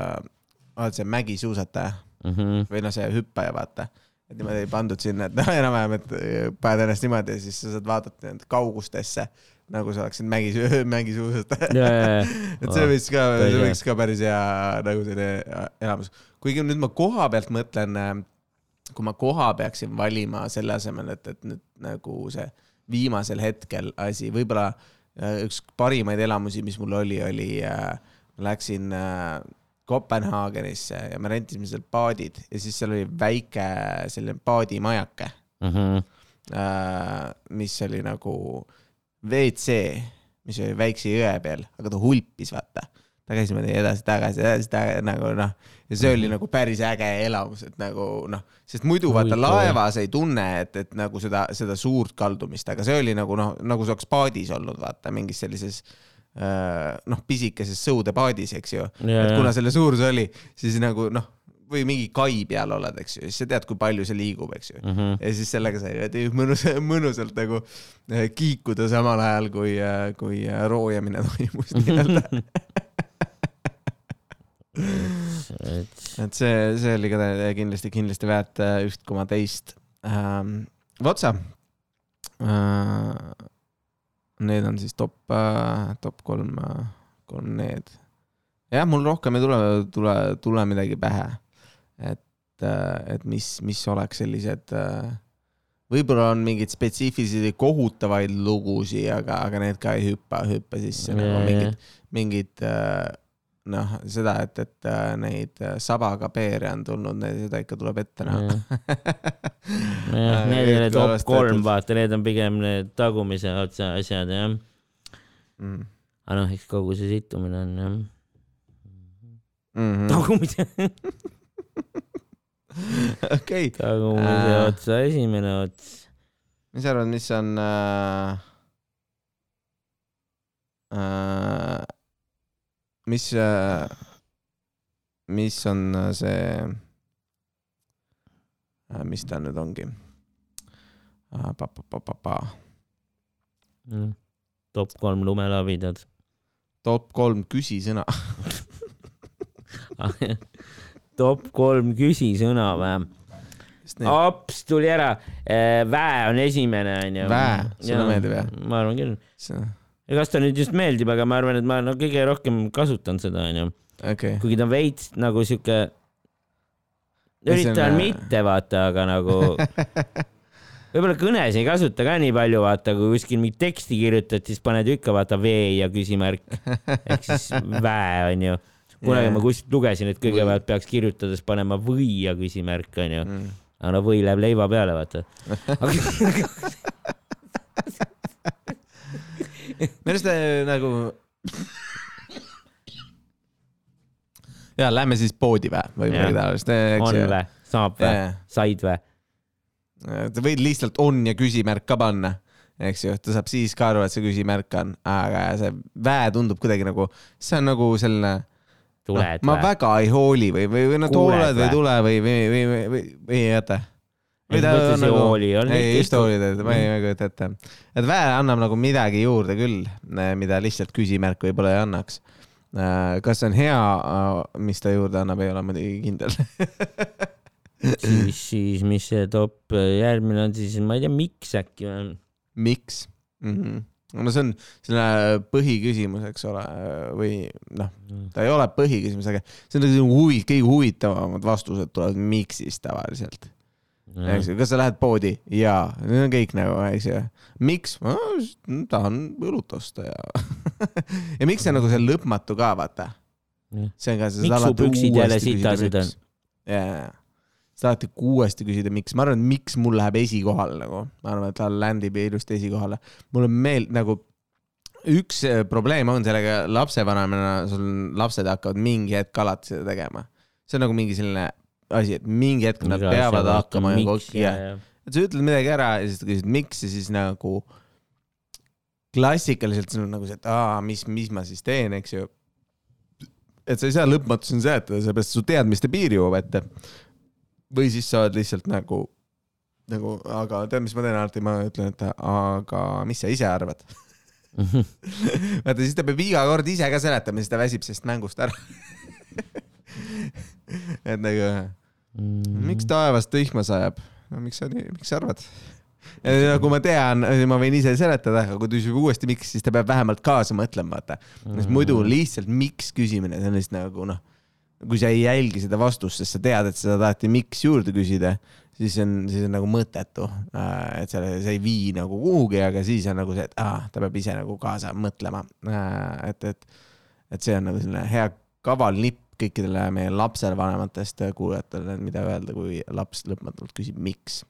oled see mägisuusataja mm -hmm. või noh, see hüppaja, vaata et niimoodi ei pandud sinna, et noh, enam-vähem, et paned ennast niimoodi ja siis sa saad vaadata kaugustesse nagu sa oleksid mägis, [laughs] mägisuusataja. [laughs] et see võiks ka, see võiks ka päris hea nagu selline elamus. kuigi nüüd ma koha pealt mõtlen, kui ma koha peaksin valima selle asemel, et, et nüüd nagu see viimasel hetkel asi, võib-olla äh, üks parimaid elamusi, mis mul oli, oli äh,, läksin äh, Kopenhaagenisse ja me rentisime seal paadid ja siis seal oli väike selline paadimajake mm, -hmm. äh, mis oli nagu WC, mis oli väikse jõe peal, aga ta hulpis, vaata. Ta käis niimoodi edasi-tagasi, edasi-tagasi nagu noh, ja see oli nagu päris äge elamus, et nagu noh, sest muidu vaata laevas ei tunne, et, et nagu seda, seda suurt kaldumist, aga see oli nagu noh, nagu see oleks paadis olnud, vaata mingis sellises äh, noh, pisikeses sõudepaadis, eks ju. et kuna selle suurus oli, siis nagu noh või mingi kai peal oled, eks ju, siis sa tead, kui palju see liigub, eks ju mm. -hmm. ja siis sellega sai mõnus, mõnusalt nagu äh, kiikuda samal ajal, kui, äh, kui roojamine [laughs] toimus nii-öelda [laughs] et see, see oli ka kindlasti, kindlasti väärt üht koma teist ähm,. Votsa äh,. Need on siis top äh,, top kolm äh,, kolm need. jah, mul rohkem ei tule, tule, tule midagi pähe et, äh, et mis, mis oleks sellised, äh, võib-olla on mingeid spetsiifilisi kohutavaid lugusid, aga, aga need ka ei hüppa, hüppa sisse nagu mingid, mingid äh, noh, seda, et, et neid sabaga peere on tulnud, seda ikka tuleb ette näha. nojah, [laughs] need ei ole top kolm, vaata, need on pigem need tagumise otsa asjad, jah mm.. aga noh, eks kogu see sittumine on jah mm -hmm. tagumise [laughs] okei. tagumise äh, otsa esimene ots. mis sa arvad, mis on äh,, äh, mis äh,, mis on see äh,, mis ta nüüd ongi äh,? Mm. top kolm lumelabidad. top kolm küsisõna top kolm küsisõna või? ops, tuli ära. Äh, väe on esimene, onju. väe, sulle meeldib jah? ma arvan küll. Kas ta nüüd just meeldib, aga ma arvan, et ma no kõige rohkem kasutan seda, onju. kuigi ta on veits nagu sihuke, üritan mitte vaata, aga nagu võib-olla kõnes ei kasuta ka nii palju, vaata, kui kuskil mingit teksti kirjutad, siis paned ikka vaata V ja küsimärk. Ehk siis väe onju. Kunagi yeah. ma kuskilt lugesin, et kõigepealt peaks kirjutades panema või ja küsimärk onju. Mm.. aga no või läheb leiva peale, vaata [laughs] [laughs] minu arust äh, nagu. ja lähme siis poodi vä või midagi taolist. on vä, saab vä, said vä? sa võid lihtsalt on ja küsimärk ka panna eks ju, ta saab siis ka aru, et see küsimärk on, aga see vä tundub kuidagi nagu, see on nagu selline tuled no,? ma väga ei hooli või, või, või no tuled või tule või, või, või, või, või, või oota. Ta on nagu, ei just hoolida, ma ei, ma ei kujuta ette. et väe annab nagu midagi juurde küll, mida lihtsalt küsimärk võib-olla ei annaks. Äh, kas see on hea, äh, mis ta juurde annab, ei ole muidugi kindel [laughs] siis, siis mis see top järgmine on siis, ma ei tea, miks äkki või? miks mm? -hmm no see on selle põhiküsimus, eks ole, või noh, ta ei ole põhiküsimus, aga see on nagu huvi, kõige huvitavamad vastused tulevad miks'ist tavaliselt. Eks ju, kas sa lähed poodi? jaa, need on kõik nagu, eks ju. miks? tahan õlut osta ja [laughs] ja miks see nagu see lõpmatu ka, vaata. see on ka. miks su püksid jälle sitased on? jaa sa alati uuesti küsida, miks, ma arvan, et miks mul läheb esikohale nagu, ma arvan, et tal landib ilusti esikohale. mul on meel nagu, üks äh, probleem on sellega lapsevanemana, sul lapsed hakkavad mingi hetk alati seda tegema. see on nagu mingi selline asi, et mingi hetk nad peavad hakkama nagu, jah. et sa ütled midagi ära ja siis sa küsid, miks ja siis nagu klassikaliselt sul on nagu see, et aa, mis, mis ma siis teen, eks ju. et sa ei saa lõpmatuseni seletada, sellepärast su teadmiste piir jõuab ette. Või siis sa oled lihtsalt nagu, nagu, aga tead, mis ma teen? Alati, ma ütlen, et aga mis sa ise arvad? [laughs] Vaata, siis ta peab iga kord ise ka seletama, siis ta väsib sellest mängust ära. [laughs] Et nagu mm., miks taevas tühma sajab? no miks sa nii, miks sa arvad? kui ma tean, ma võin ise seletada, aga kui ta küsib uuesti, miks, siis ta peab vähemalt kaasa mõtlema, vaata. sest muidu Mm. lihtsalt miks küsimine, see on lihtsalt nagu noh, kui sa ei jälgi seda vastust, sest sa tead, et seda taheti miks juurde küsida, siis on, siis on nagu mõttetu. et sa, see ei vii nagu kuhugi, aga siis on nagu see, et aa, ta peab ise nagu kaasa mõtlema. et, et, et see on nagu selline hea kaval nipp kõikidele meie lapsevanematest kuulajatele, mida öelda, kui laps lõpmatult küsib, miks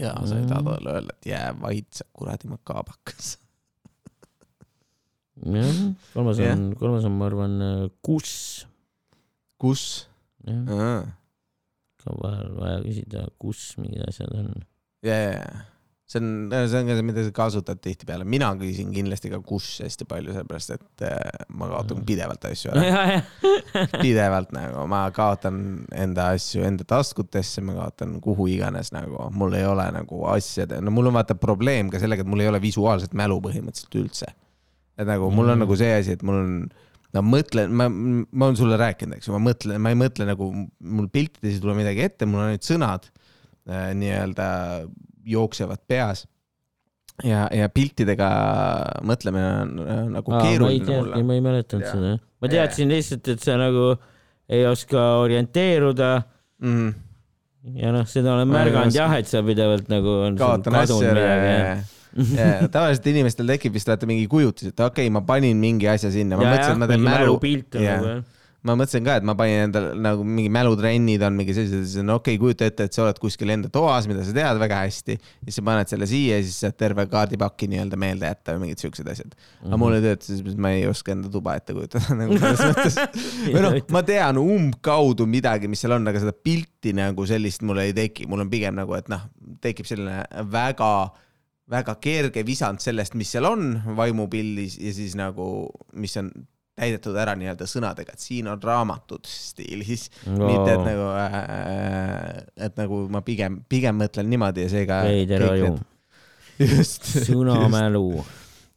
ja sa ei taha talle öelda, et jää vait, sa kuradi makaabakas. [laughs] jah, kolmas on, kolmas on, ma arvan, kus. kus? jah, ka vahel vaja küsida, kus mingid asjad on. ja, ja, ja see on, see on ka see, mida sa kasutad tihtipeale, mina küsin kindlasti ka kus hästi palju, sellepärast et äh, ma kaotan pidevalt asju [laughs] ära, pidevalt nagu ma kaotan enda asju enda taskutesse, ma kaotan kuhu iganes nagu, mul ei ole nagu asjade, no mul on vaata probleem ka sellega, et mul ei ole visuaalset mälu põhimõtteliselt üldse. et nagu mul on Mm. nagu see asi, et mul on no mõtlen, ma, ma olen sulle rääkinud, eks ju, ma mõtlen, ma ei mõtle nagu mul piltides ei tule midagi ette, mul on ainult sõnad äh, nii-öelda jooksevad peas. ja, ja piltidega mõtlemine on äh, nagu ei keeruline mulle. ma ei mäletanud Jaa. seda. ma teadsin lihtsalt, et sa nagu ei oska orienteeruda Mm, ja noh, seda olen märganud jah, et sa pidevalt nagu on kaotan kadunud ära ja jah., ja tavaliselt inimestel tekib vist vaata mingi kujutis, et okei okay,, ma panin mingi asja sinna, ma mõtlesin, et ma teen mälu, mälupilt on nagu jah. Ma mõtlesin ka, et ma panin endale nagu mingi mälutrennid on mingi sellised, siis on okei okay,, kujuta ette, et sa oled kuskil enda toas, mida sa tead väga hästi. ja siis sa paned selle siia ja siis saad terve kaardipaki nii-öelda meelde jätta või mingid siuksed asjad. aga mul ei tööta, siis ma ei oska enda tuba ette kujutada [laughs] nagu selles [laughs] mõttes. või noh, ma tean umbkaudu midagi, mis seal on, aga seda pilti nagu sellist mul ei teki, mul on pigem nagu, et noh, tekib selline väga väga kerge visand sellest, mis seal on vaimupildis ja siis nagu, mis on täidetud ära nii-öelda sõnadega, et siin on raamatud stiilis no., mitte et nagu äh,, et nagu ma pigem, pigem mõtlen niimoodi ja seega. veider aju, [laughs] just, sõnamälu.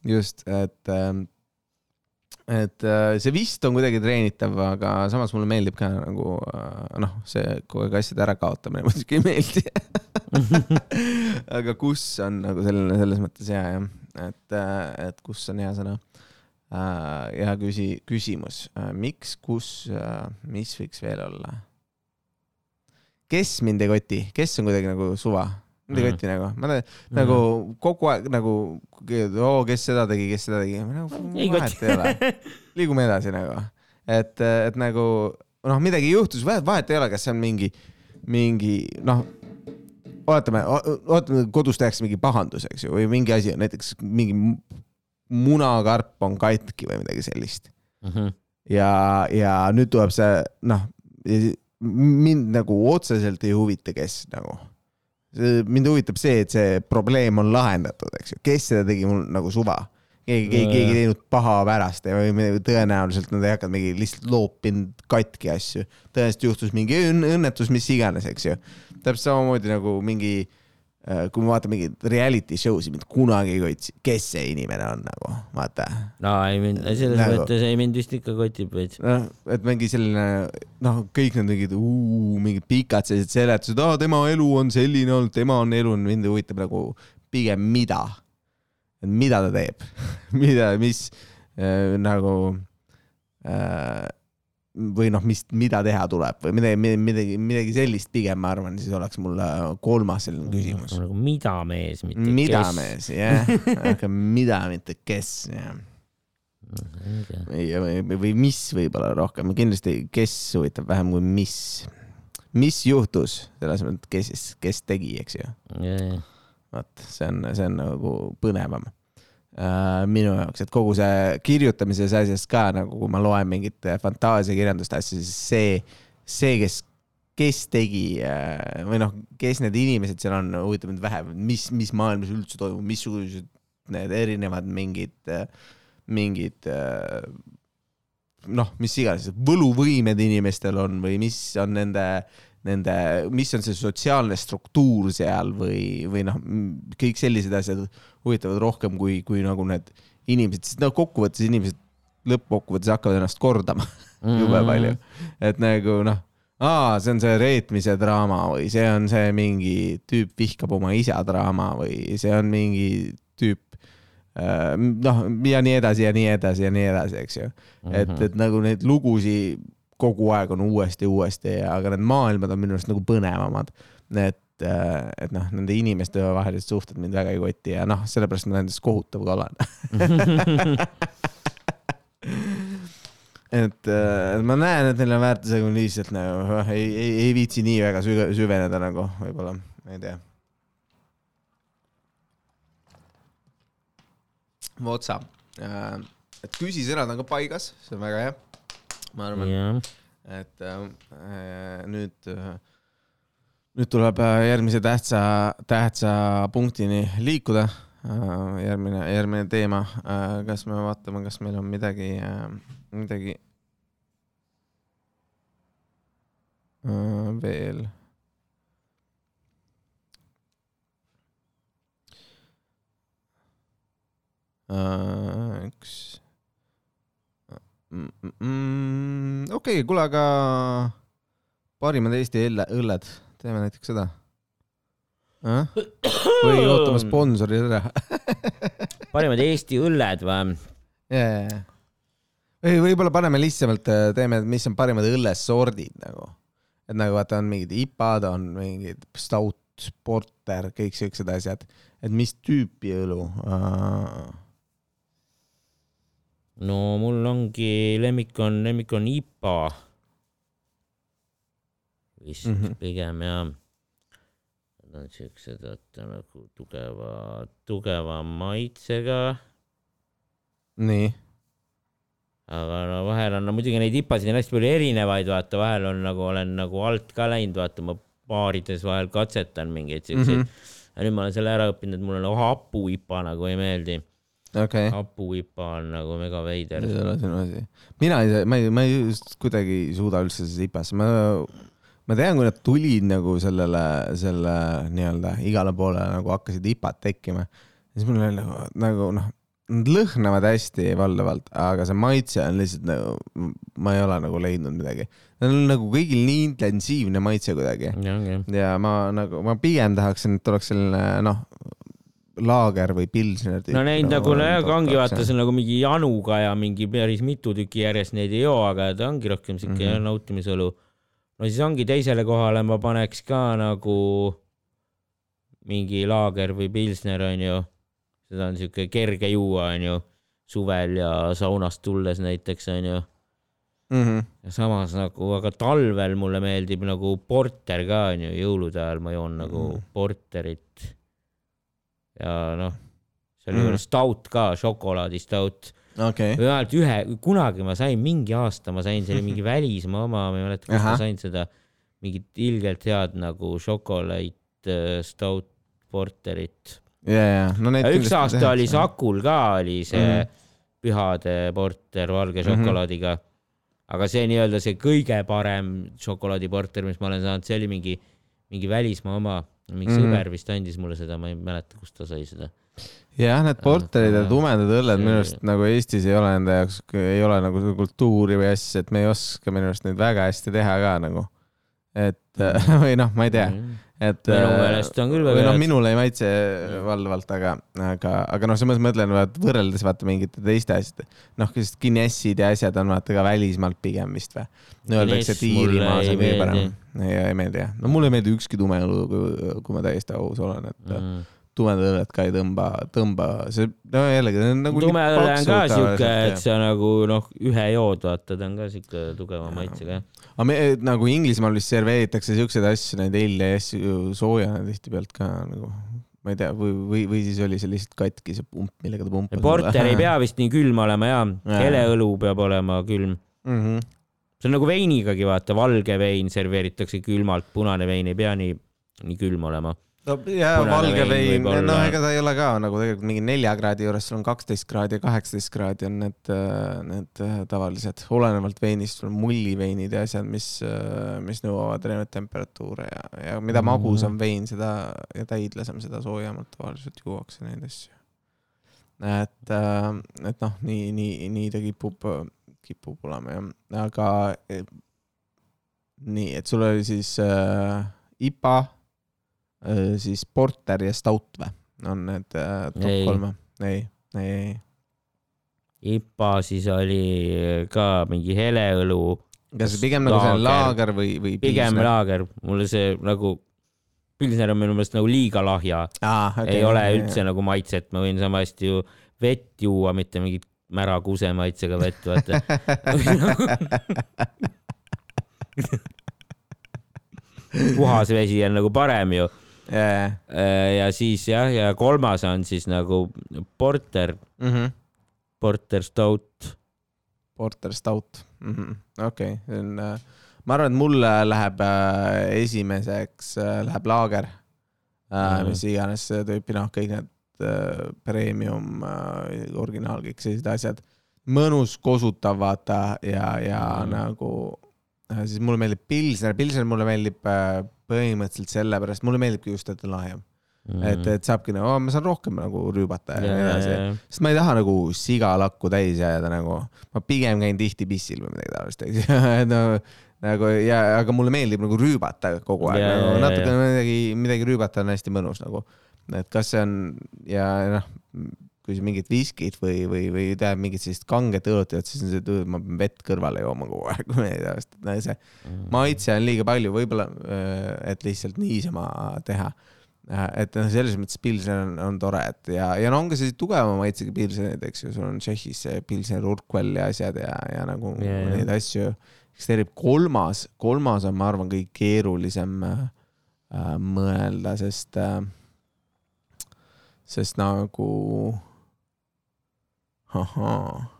just, et ähm, et äh, see vist on kuidagi treenitav, aga samas mulle meeldib ka nagu äh, noh, see kogu aeg asjade ärakaotamine [laughs] muidugi ei meeldi. [laughs] aga kus on nagu selline selles mõttes hea jah, et, et kus on hea sõna. Hea küsi-, küsimus, miks, kus, mis võiks veel olla? kes mind ei koti, kes on kuidagi nagu suva? mind ei Mhm. koti nagu, ma tean, nagu kogu aeg nagu, oo, kes seda tegi, kes seda tegi, nagu vahet ei ole. liigume edasi nagu, et, et nagu noh, midagi juhtus, vahet ei ole, kas see on mingi, mingi noh, oletame, oletame, kodus tehakse mingi pahandus, eks ju, või mingi asi, näiteks mingi munakarp on katki või midagi sellist Mhm. ja, ja nüüd tuleb see noh, mind nagu otseselt ei huvita, kes nagu. mind huvitab see, et see probleem on lahendatud, eks ju, kes seda tegi, mul nagu suva. keegi, keegi, keegi ei teinud paha pärast või midagi- tõenäoliselt nad ei hakanud mingi lihtsalt loopinud katki asju. tõenäoliselt juhtus mingi õnn- õnnetus, mis iganes, eks ju. täpselt samamoodi nagu mingi, kui ma vaatan mingeid reality show sid, mind kunagi ei kotsi, kes see inimene on nagu, vaata. No ei mind, selles Nagu- mõttes ei mind vist ikka kotib veits. noh, et mingi selline noh, kõik need mingid, mingid pikad sellised seletused, aa tema elu on selline olnud, tema on elu, mind huvitab nagu pigem mida, mida ta teeb, [laughs] mida, mis äh, nagu äh, või noh, mis, mida teha tuleb või midagi, midagi, midagi sellist pigem ma arvan, siis oleks mul äh, kolmas selline küsimus. nagu mida mees, mitte mida kes. mees, jah, aga mida, mitte kes, jah või, või, või mis võib-olla rohkem, kindlasti kes huvitab vähem kui mis. mis juhtus, selles mõttes, kes, kes tegi, eks ju. vot see on, see on nagu põnevam minu jaoks, et kogu see kirjutamise see asjast ka nagu, kui ma loen mingit fantaasiakirjandust asju, siis see, see, kes, kes tegi äh, või noh, kes need inimesed seal on, huvitab mind vähem, mis, mis maailmas üldse toimub, missugused need erinevad mingid, mingid äh, noh, mis iganes, võluvõimed inimestel on või mis on nende, nende, mis on see sotsiaalne struktuur seal või, või noh, kõik sellised asjad huvitavad rohkem kui, kui nagu need inimesed, sest no kokkuvõttes inimesed lõppkokkuvõttes hakkavad ennast kordama mm [laughs] -hmm. jube palju. et nagu noh, aa, see on see reetmise draama või see on see mingi tüüp vihkab oma isa draama või see on mingi tüüp äh, noh, ja nii edasi ja nii edasi ja nii edasi, eks ju mm. -hmm. et, et nagu neid lugusid kogu aeg on uuesti, uuesti, aga need maailmad on minu arust nagu põnevamad. et, äh, et noh, nende inimeste vahelised suhted mind väga ei koti ja noh, sellepärast ma nendest kohutav ka olen [laughs] et äh, ma näen, et neil on väärtusega lihtsalt nagu ei, ei, ei viitsi nii väga süve, süveneda nagu võib-olla, ma ei tea. Votsa äh,, et küsisõnad on ka paigas, see on väga hea. Ma arvan yeah., et äh, nüüd äh, nüüd tuleb äh, järgmise tähtsa, tähtsa punktini liikuda äh,. järgmine, järgmine teema äh,. kas me vaatame, kas meil on midagi äh,, midagi äh, veel äh, üks mm,. Okei okay,, kuule, aga parimad Eesti õlled, teeme näiteks seda äh?. või ootame sponsori ära [laughs] parimad Eesti õlled või yeah.? või võib-olla paneme lihtsamalt, äh, teeme, mis on parimad õllesordid nagu. et nagu vaata, on mingid IPA-d, on mingid stout, porter, kõik siuksed asjad, et mis tüüpi õlu uh...? No mul ongi lemmik on, lemmik on IPA. vist mm -hmm. pigem jah. Nad on siuksed, vaata nagu tugeva, tugeva maitsega. nii aga no vahel on no, muidugi neid IPA-sid on hästi palju erinevaid, vaata, vahel on nagu olen nagu alt ka läinud, vaata, ma baarides vahel katsetan mingeid siukseid mm. -hmm. ja nüüd ma olen selle ära õppinud, et mulle nagu hapu IPA nagu ei meeldi okay.. hapu IPA on nagu mega veider. see ei ole sinu asi. mina ei, ma ei, ma ei just kuidagi ei suuda üldse selles IPA-sse, ma, ma tean, kui nad tulid nagu sellele, selle nii-öelda igale poole nagu hakkasid IPA-d tekkima, siis mul oli nagu, nagu noh Nad lõhnavad hästi valdavalt, aga see maitse on lihtsalt nagu, ma ei ole nagu leidnud midagi. Nad on nagu kõigil nii intensiivne maitse kuidagi. ja ma nagu, ma pigem tahaksin, et oleks selline noh, laager või pilsner. no neid nagu, nagu ongi vaata, see on nagu mingi januga ja mingi päris mitu tükki järjest neid ei joo, aga ta ongi rohkem siuke mm -hmm. nautimisõlu. no siis ongi teisele kohale ma paneks ka nagu mingi laager või pilsner onju seda on siuke kerge juua, onju, suvel ja saunast tulles näiteks, onju mm. -hmm. ja samas nagu, aga talvel mulle meeldib nagu porter ka, onju, jõulude ajal ma joon nagu mm -hmm. porterit. Ja noh, sealjuures mm -hmm. stout ka, šokolaadistout okay.. vähemalt ühe, kunagi ma sain, mingi aasta ma sain, see oli [laughs] mingi välismaa oma, ma ei mäleta, kus ma sain seda, mingit ilgelt head nagu šokolaad stout porterit ja, ja no üks aasta tehakse. oli Sakul ka oli see mm -hmm. pühade porter valge mhm. šokolaadiga mm. -hmm. aga see nii-öelda see kõige parem šokolaadiporter, mis ma olen saanud, see oli mingi, mingi välismaa oma, mingi mm sõber vist andis mulle seda, ma ei mäleta, kust ta sai seda. Jah, need porterid ja tumedad õlled minu arust nagu Eestis ei ole enda jaoks, ei ole nagu kultuuri või asja, et me ei oska minu arust neid väga hästi teha ka nagu. et [laughs] või noh, ma ei tea. Mm et. minu äh, meelest on küll väga hea. noh, minule ei maitse valdavalt, aga, aga, aga noh, mõttes mõtlen, et võrreldes vaata mingite teiste asjade, noh, sest Guinnessid ja asjad on vaata ka välismaalt pigem vist või? no öeldakse, et Iirimaas on kõige parem. ei meeldi jah. no mulle ei meeldi ükski tume õlu, kui ma täiesti aus olen, et mm tumedad õlled ka ei tõmba, tõmba, see, no jällegi, see on nagu. tume õlle on ka siuke, et sa nagu noh, ühe jood, vaata, ta on ka siuke tugeva maitsega, jah aga me nagu Inglismaal vist serveeritakse siukseid asju, neid eile asju soojana tihtipealt ka nagu ma ei tea, või, või, või siis oli see lihtsalt katki see pump, millega ta pumpas. porter ei pea vist nii külm olema ja. heleõlu peab olema külm mm. -hmm. see on nagu veinigagi, vaata, valge vein serveeritakse külmalt, punane vein ei pea nii, nii külm olema. No ja valge vein, no ega ta ei ole ka nagu tegelikult mingi nelja kraadi juures, sul on kaksteist kraadi ja kaheksateist kraadi on need, need tavalised, olenevalt veinist, sul on mulliveinid ja asjad, mis, mis nõuavad erinevaid temperatuure ja, ja mida mm. magusam vein, seda ja täidlasem, seda soojemalt tavaliselt juuakse neid asju. et, et noh, nii, nii, nii ta kipub, kipub olema jah, aga nii, et sul oli siis äh, IPA äh,, siis Porter ja Stout või? on need äh, top ei. kolm või? ei, ei, ei. IPA siis oli ka mingi heleõlu. kas pigem nagu selline laager või, või pigem pilsner? laager, mulle see nagu, pilsner on minu meelest nagu liiga lahja ah,. Okay, ei ole üldse jah. nagu maitset, ma võin sama hästi ju vett juua, mitte mingit mära kuse maitsega vett, vaata [laughs] puhas vesi on nagu parem ju yeah.. ja siis jah, ja kolmas on siis nagu porter mm, -hmm. porter stout. Porter stout mm -hmm., okei okay., see on, äh, ma arvan, et mulle läheb äh, esimeseks, äh, läheb laager mm, -hmm. mis iganes tüüpi, noh, kõik need premium, originaal, kõik sellised asjad. mõnus, kosutav, vaata ja, ja mm -hmm. nagu Äh, siis mulle meeldib Pilsner, Pilsner mulle meeldib äh, põhimõtteliselt sellepärast, mulle meeldibki just, et on lahjem mm.. et, et saabki nagu oh,, ma saan rohkem nagu rüübata ja nii edasi, sest ma ei taha nagu sigalakku täis jääda nagu, ma pigem käin tihti pissil või midagi taolist, eks [laughs] no nagu ja, aga mulle meeldib nagu rüübata kogu aeg, nagu natuke midagi, midagi rüübata on hästi mõnus nagu, et kas see on ja noh kui sa mingit viskit või, või, või tead mingit sellist kanget õlut jood, siis on see, et ma pean vett kõrvale jooma kogu aeg, [laughs] ma ei tea, sest see mm. maitse on liiga palju, võib-olla, äh, et lihtsalt niisama teha. Äh, et noh, selles mõttes Pilsen on, on tore, et ja, ja no on ka selliseid tugevama maitsega Pilsenid, eks ju, sul on Tšehhis see Pilsen Urquell ja asjad ja, ja nagu yeah, neid yeah. asju eksisteerib. kolmas, kolmas on, ma arvan, kõige keerulisem äh, mõelda, sest äh,, sest nagu ahaa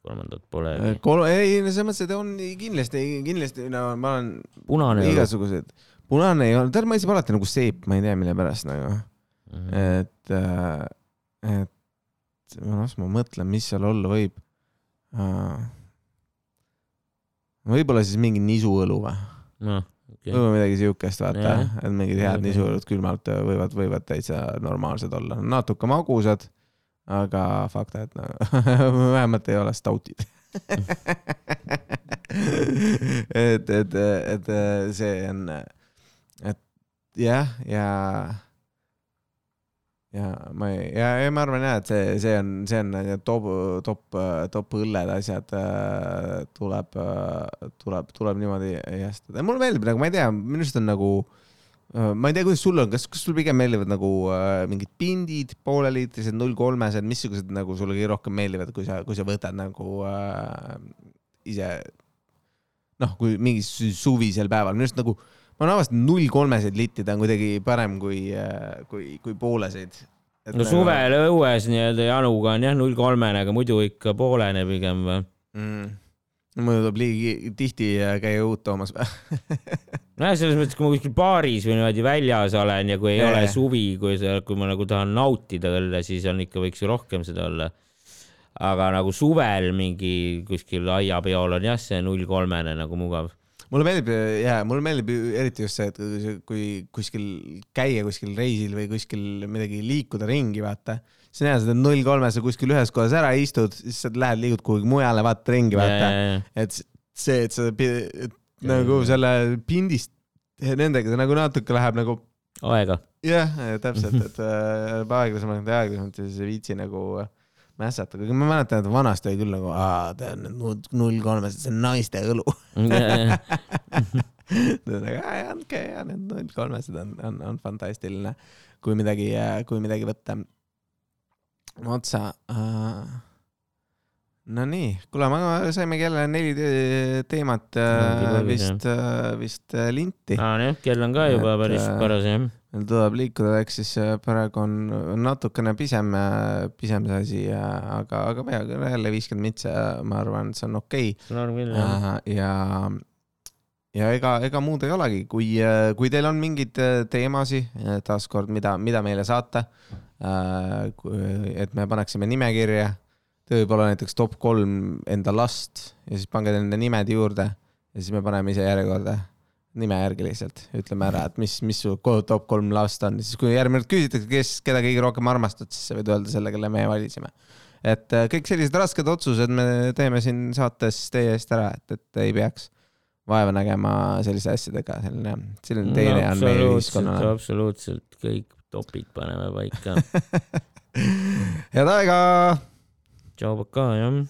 kolmandat pole. Kol-, ei, no selles mõttes, et on kindlasti, kindlasti, no ma olen. punane igasugused, punane ei ole, tead, maitseb alati nagu seep, ma ei tea, mille pärast nagu mm. -hmm. et, äh, et las ma mõtlen, mis seal olla võib uh,. võib-olla siis mingi nisuõlu või no,? Okay. või midagi siukest, vaata, et mingid head nisuõlud külmalt võivad, võivad täitsa normaalsed olla, natuke magusad aga fakt, et no [laughs] vähemalt ei ole stautid [laughs] et, et, et see on, et jah, ja, ja ma ei, ja, ja ma arvan jah, et see, see on, see on top, top, top õlled, asjad tuleb, tuleb, tuleb niimoodi heastada. mulle meeldib nagu, ma ei tea, minu arust on nagu Äh, ma ei tea, kuidas sul on, kas, kas sul pigem meeldivad nagu äh, mingid pindid, pooleliitrised, null kolmesed, missugused nagu sulle kõige rohkem meeldivad, kui sa, kui sa võtad nagu äh, ise noh, kui mingi suvisel päeval, minu arust nagu ma olen avastanud null kolmeseid littida on kuidagi parem kui äh,, kui, kui pooleseid. no nagu... suvel õues nii-öelda januga on jah null kolmene, aga muidu ikka poolene pigem või mm.? Tuleb liigi tihti käia uut toomas või [laughs] nojah, selles mõttes, kui ma kuskil baaris või niimoodi väljas olen ja kui ei yeah. ole suvi, kui see, kui ma nagu tahan nautida õlle, siis on ikka, võiks ju rohkem seda olla. aga nagu suvel mingi kuskil aiapeol on jah, see null kolmene nagu mugav mulle meeldib ja mulle meeldib eriti just see, et kui kuskil käia kuskil reisil või kuskil midagi liikuda ringi, vaata. Sa teed null kolme, sa kuskil ühes kohas ära istud, siis sa lähed, liigud kuhugi mujale, vaata ringi, vaata. et see, et sa et nagu selle pindist nendega nagu natuke läheb nagu. aega. jah, täpselt, et äh, aeglasemalt ja aeglasemalt ja siis ei viitsi nagu äh, mässata, kuigi ma mäletan, et vanasti oli küll nagu, aa, ta on null kolmesed, see on naiste õlu aga andke ja need null kolmesed on, on, on fantastiline, kui midagi, kui midagi võtta otsa uh, Nonii, kuule, me saimegi jälle neli teemat äh, vist, äh, vist äh, linti. aa, jah, kell on ka juba et, päris paras, jah. meil tuleb liikuda, ehk siis praegu on natukene pisem, pisem see asi, aga, aga peaaegu jälle viiskümmend mitse, ma arvan, see on okei okay.. ja ja ega, ega muud ei olegi, kui, äh, kui teil on mingeid teemasid, taaskord, mida, mida meile saata, et me paneksime nimekirja, võib-olla näiteks top kolm enda last ja siis pange nende nimed juurde ja siis me paneme ise järjekorda nime järgi lihtsalt, ütleme ära, et mis, mis su top kolm last on, siis kui järgmine kord küsitakse, kes, keda kõige rohkem armastad, siis sa võid öelda selle, kelle me valisime. et äh, kõik sellised rasked otsused me teeme siin saates teie eest ära, et, et ei peaks vaeva nägema selliste asjadega, selline, selline teine no, on meie ühiskonnale. absoluutselt, kõik topid paneme paika [laughs] head aega. tšau, pakaa, jah